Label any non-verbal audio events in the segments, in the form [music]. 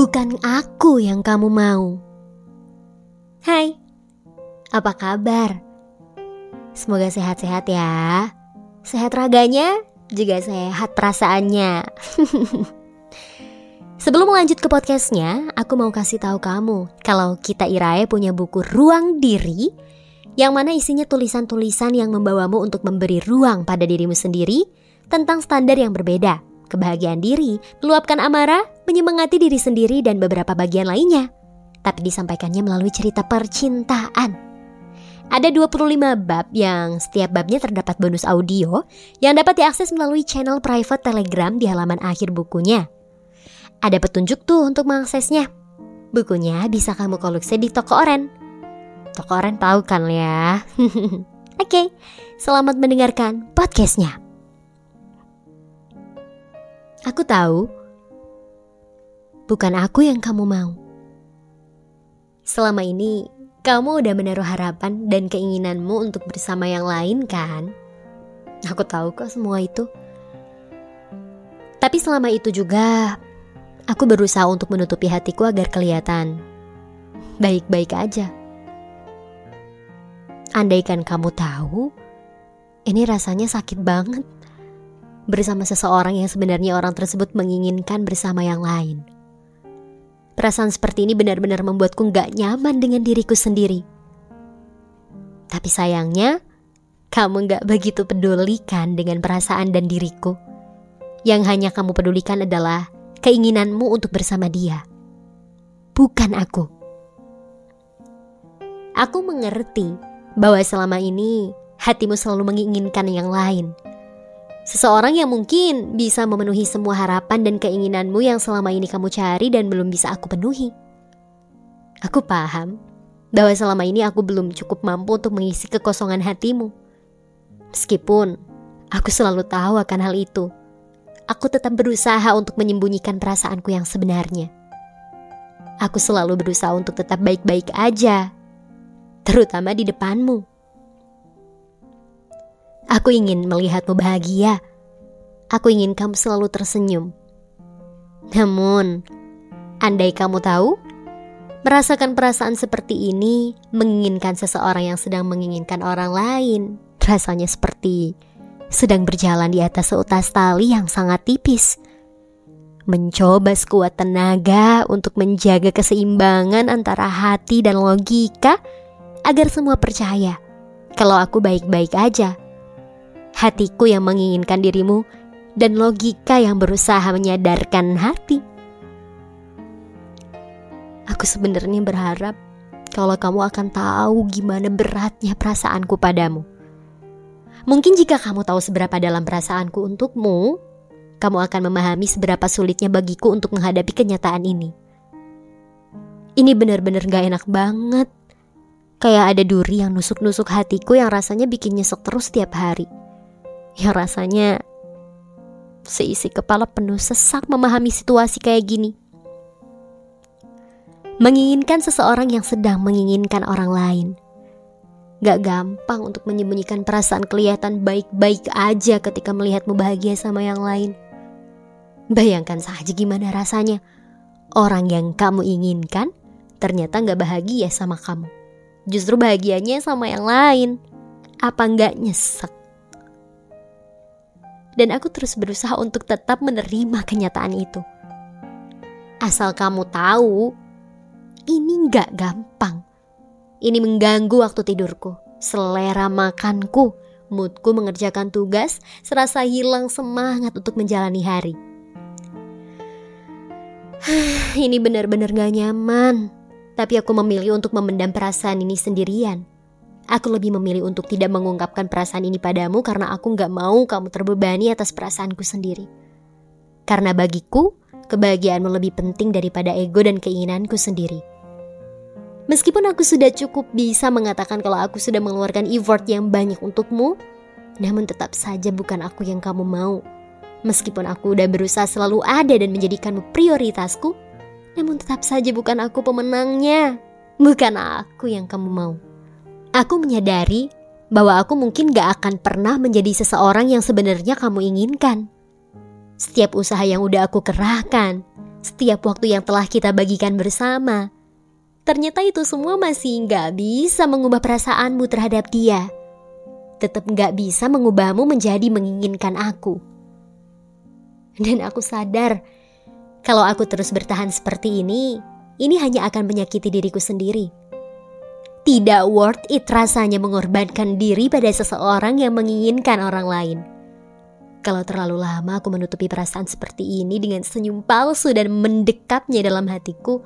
bukan aku yang kamu mau. Hai, apa kabar? Semoga sehat-sehat ya. Sehat raganya, juga sehat perasaannya. [laughs] Sebelum lanjut ke podcastnya, aku mau kasih tahu kamu kalau kita Irae punya buku Ruang Diri yang mana isinya tulisan-tulisan yang membawamu untuk memberi ruang pada dirimu sendiri tentang standar yang berbeda kebahagiaan diri, meluapkan amarah, menyemangati diri sendiri dan beberapa bagian lainnya. Tapi disampaikannya melalui cerita percintaan. Ada 25 bab yang setiap babnya terdapat bonus audio yang dapat diakses melalui channel private Telegram di halaman akhir bukunya. Ada petunjuk tuh untuk mengaksesnya. Bukunya bisa kamu koleksi di toko oren. Toko oren tahu kan ya? [laughs] Oke, okay, selamat mendengarkan podcastnya. Aku tahu, bukan aku yang kamu mau. Selama ini, kamu udah menaruh harapan dan keinginanmu untuk bersama yang lain, kan? Aku tahu kok semua itu. Tapi selama itu juga, aku berusaha untuk menutupi hatiku agar kelihatan baik-baik aja. Andaikan kamu tahu, ini rasanya sakit banget bersama seseorang yang sebenarnya orang tersebut menginginkan bersama yang lain. Perasaan seperti ini benar-benar membuatku gak nyaman dengan diriku sendiri. Tapi sayangnya, kamu gak begitu pedulikan dengan perasaan dan diriku. Yang hanya kamu pedulikan adalah keinginanmu untuk bersama dia. Bukan aku. Aku mengerti bahwa selama ini hatimu selalu menginginkan yang lain Seseorang yang mungkin bisa memenuhi semua harapan dan keinginanmu yang selama ini kamu cari dan belum bisa aku penuhi. Aku paham bahwa selama ini aku belum cukup mampu untuk mengisi kekosongan hatimu. Meskipun aku selalu tahu akan hal itu, aku tetap berusaha untuk menyembunyikan perasaanku yang sebenarnya. Aku selalu berusaha untuk tetap baik-baik aja, terutama di depanmu. Aku ingin melihatmu bahagia. Aku ingin kamu selalu tersenyum. Namun, andai kamu tahu, merasakan perasaan seperti ini menginginkan seseorang yang sedang menginginkan orang lain, rasanya seperti sedang berjalan di atas seutas tali yang sangat tipis. Mencoba sekuat tenaga untuk menjaga keseimbangan antara hati dan logika agar semua percaya kalau aku baik-baik aja hatiku yang menginginkan dirimu, dan logika yang berusaha menyadarkan hati. Aku sebenarnya berharap kalau kamu akan tahu gimana beratnya perasaanku padamu. Mungkin jika kamu tahu seberapa dalam perasaanku untukmu, kamu akan memahami seberapa sulitnya bagiku untuk menghadapi kenyataan ini. Ini benar-benar gak enak banget. Kayak ada duri yang nusuk-nusuk hatiku yang rasanya bikin nyesek terus setiap hari yang rasanya seisi kepala penuh sesak memahami situasi kayak gini. Menginginkan seseorang yang sedang menginginkan orang lain. Gak gampang untuk menyembunyikan perasaan kelihatan baik-baik aja ketika melihatmu bahagia sama yang lain. Bayangkan saja gimana rasanya. Orang yang kamu inginkan ternyata gak bahagia sama kamu. Justru bahagianya sama yang lain. Apa gak nyesek? Dan aku terus berusaha untuk tetap menerima kenyataan itu. Asal kamu tahu, ini nggak gampang. Ini mengganggu waktu tidurku, selera makanku, moodku mengerjakan tugas, serasa hilang semangat untuk menjalani hari. [sighs] ini benar-benar gak nyaman, tapi aku memilih untuk memendam perasaan ini sendirian. Aku lebih memilih untuk tidak mengungkapkan perasaan ini padamu karena aku gak mau kamu terbebani atas perasaanku sendiri. Karena bagiku, kebahagiaanmu lebih penting daripada ego dan keinginanku sendiri. Meskipun aku sudah cukup bisa mengatakan kalau aku sudah mengeluarkan effort yang banyak untukmu, namun tetap saja bukan aku yang kamu mau. Meskipun aku udah berusaha selalu ada dan menjadikanmu prioritasku, namun tetap saja bukan aku pemenangnya. Bukan aku yang kamu mau. Aku menyadari bahwa aku mungkin gak akan pernah menjadi seseorang yang sebenarnya kamu inginkan. Setiap usaha yang udah aku kerahkan, setiap waktu yang telah kita bagikan bersama. Ternyata itu semua masih nggak bisa mengubah perasaanmu terhadap dia. Tetap nggak bisa mengubahmu menjadi menginginkan aku. Dan aku sadar, kalau aku terus bertahan seperti ini, ini hanya akan menyakiti diriku sendiri. Tidak worth it rasanya mengorbankan diri pada seseorang yang menginginkan orang lain. Kalau terlalu lama aku menutupi perasaan seperti ini dengan senyum palsu dan mendekapnya dalam hatiku,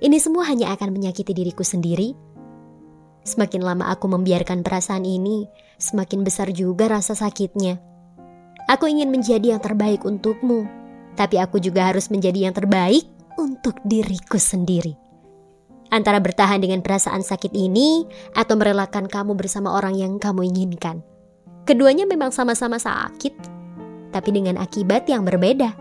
ini semua hanya akan menyakiti diriku sendiri. Semakin lama aku membiarkan perasaan ini, semakin besar juga rasa sakitnya. Aku ingin menjadi yang terbaik untukmu, tapi aku juga harus menjadi yang terbaik untuk diriku sendiri. Antara bertahan dengan perasaan sakit ini atau merelakan kamu bersama orang yang kamu inginkan. Keduanya memang sama-sama sakit, tapi dengan akibat yang berbeda.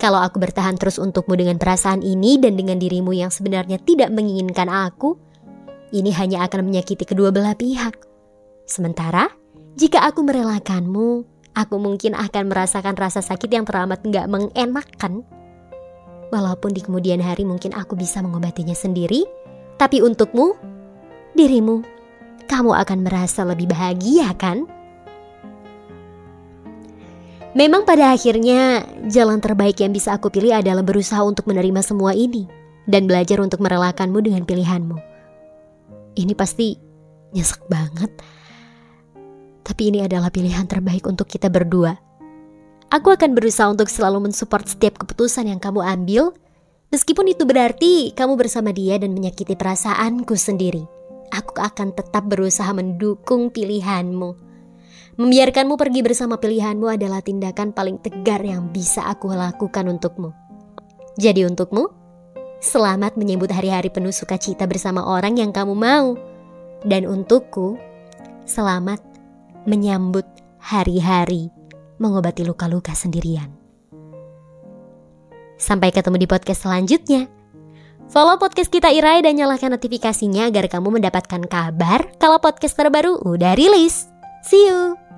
Kalau aku bertahan terus untukmu dengan perasaan ini dan dengan dirimu yang sebenarnya tidak menginginkan aku, ini hanya akan menyakiti kedua belah pihak. Sementara, jika aku merelakanmu, aku mungkin akan merasakan rasa sakit yang teramat gak mengenakan. Walaupun di kemudian hari mungkin aku bisa mengobatinya sendiri, tapi untukmu, dirimu, kamu akan merasa lebih bahagia kan? Memang pada akhirnya jalan terbaik yang bisa aku pilih adalah berusaha untuk menerima semua ini dan belajar untuk merelakanmu dengan pilihanmu. Ini pasti nyesek banget. Tapi ini adalah pilihan terbaik untuk kita berdua. Aku akan berusaha untuk selalu mensupport setiap keputusan yang kamu ambil, meskipun itu berarti kamu bersama dia dan menyakiti perasaanku sendiri. Aku akan tetap berusaha mendukung pilihanmu. Membiarkanmu pergi bersama pilihanmu adalah tindakan paling tegar yang bisa aku lakukan untukmu. Jadi untukmu, selamat menyambut hari-hari penuh sukacita bersama orang yang kamu mau. Dan untukku, selamat menyambut hari-hari mengobati luka-luka sendirian. Sampai ketemu di podcast selanjutnya. Follow podcast kita Irai dan nyalakan notifikasinya agar kamu mendapatkan kabar kalau podcast terbaru udah rilis. See you!